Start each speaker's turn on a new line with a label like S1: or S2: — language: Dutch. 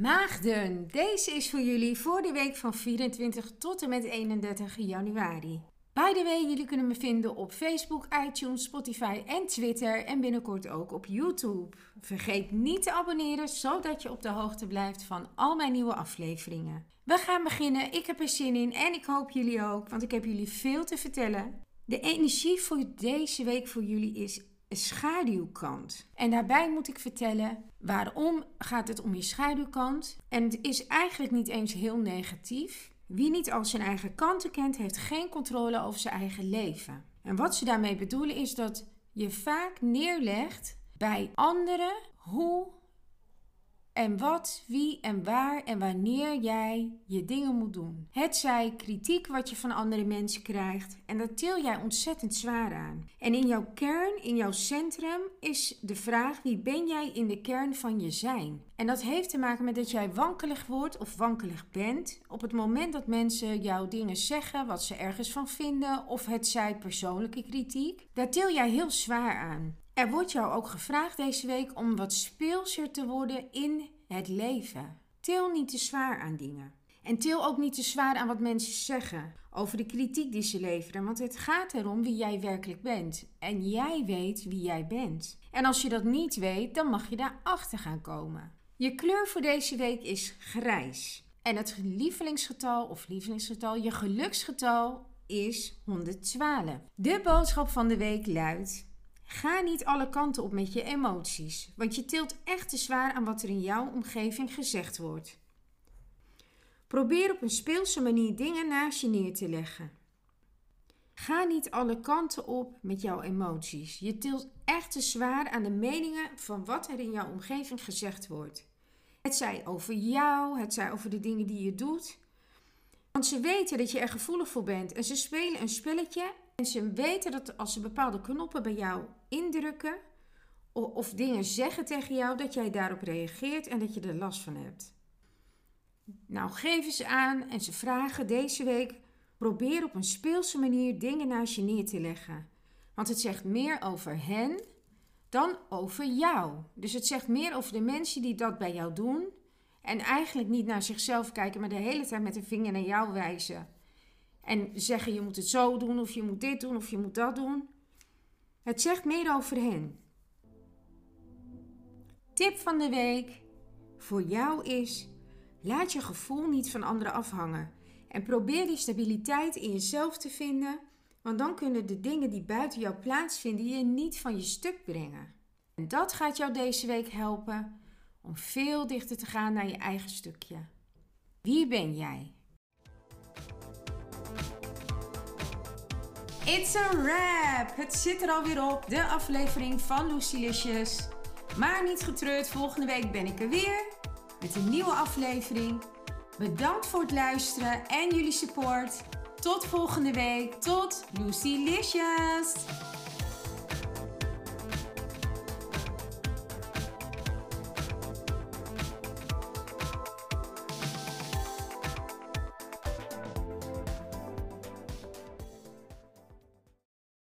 S1: Maagden, deze is voor jullie voor de week van 24 tot en met 31 januari. By the way, jullie kunnen me vinden op Facebook, iTunes, Spotify en Twitter en binnenkort ook op YouTube. Vergeet niet te abonneren, zodat je op de hoogte blijft van al mijn nieuwe afleveringen. We gaan beginnen, ik heb er zin in en ik hoop jullie ook, want ik heb jullie veel te vertellen. De energie voor deze week voor jullie is schaduwkant. En daarbij moet ik vertellen waarom gaat het om je schaduwkant. En het is eigenlijk niet eens heel negatief. Wie niet al zijn eigen kanten kent, heeft geen controle over zijn eigen leven. En wat ze daarmee bedoelen is dat je vaak neerlegt bij anderen hoe en wat, wie en waar en wanneer jij je dingen moet doen. Het zij kritiek wat je van andere mensen krijgt en dat til jij ontzettend zwaar aan. En in jouw kern, in jouw centrum is de vraag wie ben jij in de kern van je zijn? En dat heeft te maken met dat jij wankelig wordt of wankelig bent op het moment dat mensen jou dingen zeggen wat ze ergens van vinden of het zij persoonlijke kritiek. Daar til jij heel zwaar aan. Er wordt jou ook gevraagd deze week om wat speelser te worden in het leven. Til niet te zwaar aan dingen. En til ook niet te zwaar aan wat mensen zeggen over de kritiek die ze leveren, want het gaat erom wie jij werkelijk bent. En jij weet wie jij bent. En als je dat niet weet, dan mag je daarachter gaan komen. Je kleur voor deze week is grijs. En het lievelingsgetal of lievelingsgetal, je geluksgetal is 112. De boodschap van de week luidt: Ga niet alle kanten op met je emoties, want je tilt echt te zwaar aan wat er in jouw omgeving gezegd wordt. Probeer op een speelse manier dingen naast je neer te leggen. Ga niet alle kanten op met jouw emoties. Je tilt echt te zwaar aan de meningen van wat er in jouw omgeving gezegd wordt. Het zij over jou, het zij over de dingen die je doet. Want ze weten dat je er gevoelig voor bent en ze spelen een spelletje en ze weten dat als ze bepaalde knoppen bij jou indrukken of dingen zeggen tegen jou, dat jij daarop reageert en dat je er last van hebt. Nou, geven ze aan en ze vragen deze week: probeer op een speelse manier dingen naast je neer te leggen. Want het zegt meer over hen dan over jou. Dus het zegt meer over de mensen die dat bij jou doen. En eigenlijk niet naar zichzelf kijken, maar de hele tijd met de vinger naar jou wijzen. En zeggen je moet het zo doen, of je moet dit doen, of je moet dat doen. Het zegt meer over hen. Tip van de week voor jou is: laat je gevoel niet van anderen afhangen. En probeer die stabiliteit in jezelf te vinden, want dan kunnen de dingen die buiten jou plaatsvinden je niet van je stuk brengen. En dat gaat jou deze week helpen om veel dichter te gaan naar je eigen stukje. Wie ben jij? It's a wrap! Het zit er alweer op, de aflevering van Lucilicious. Maar niet getreurd, volgende week ben ik er weer met een nieuwe aflevering. Bedankt voor het luisteren en jullie support. Tot volgende week. Tot Lucilicious!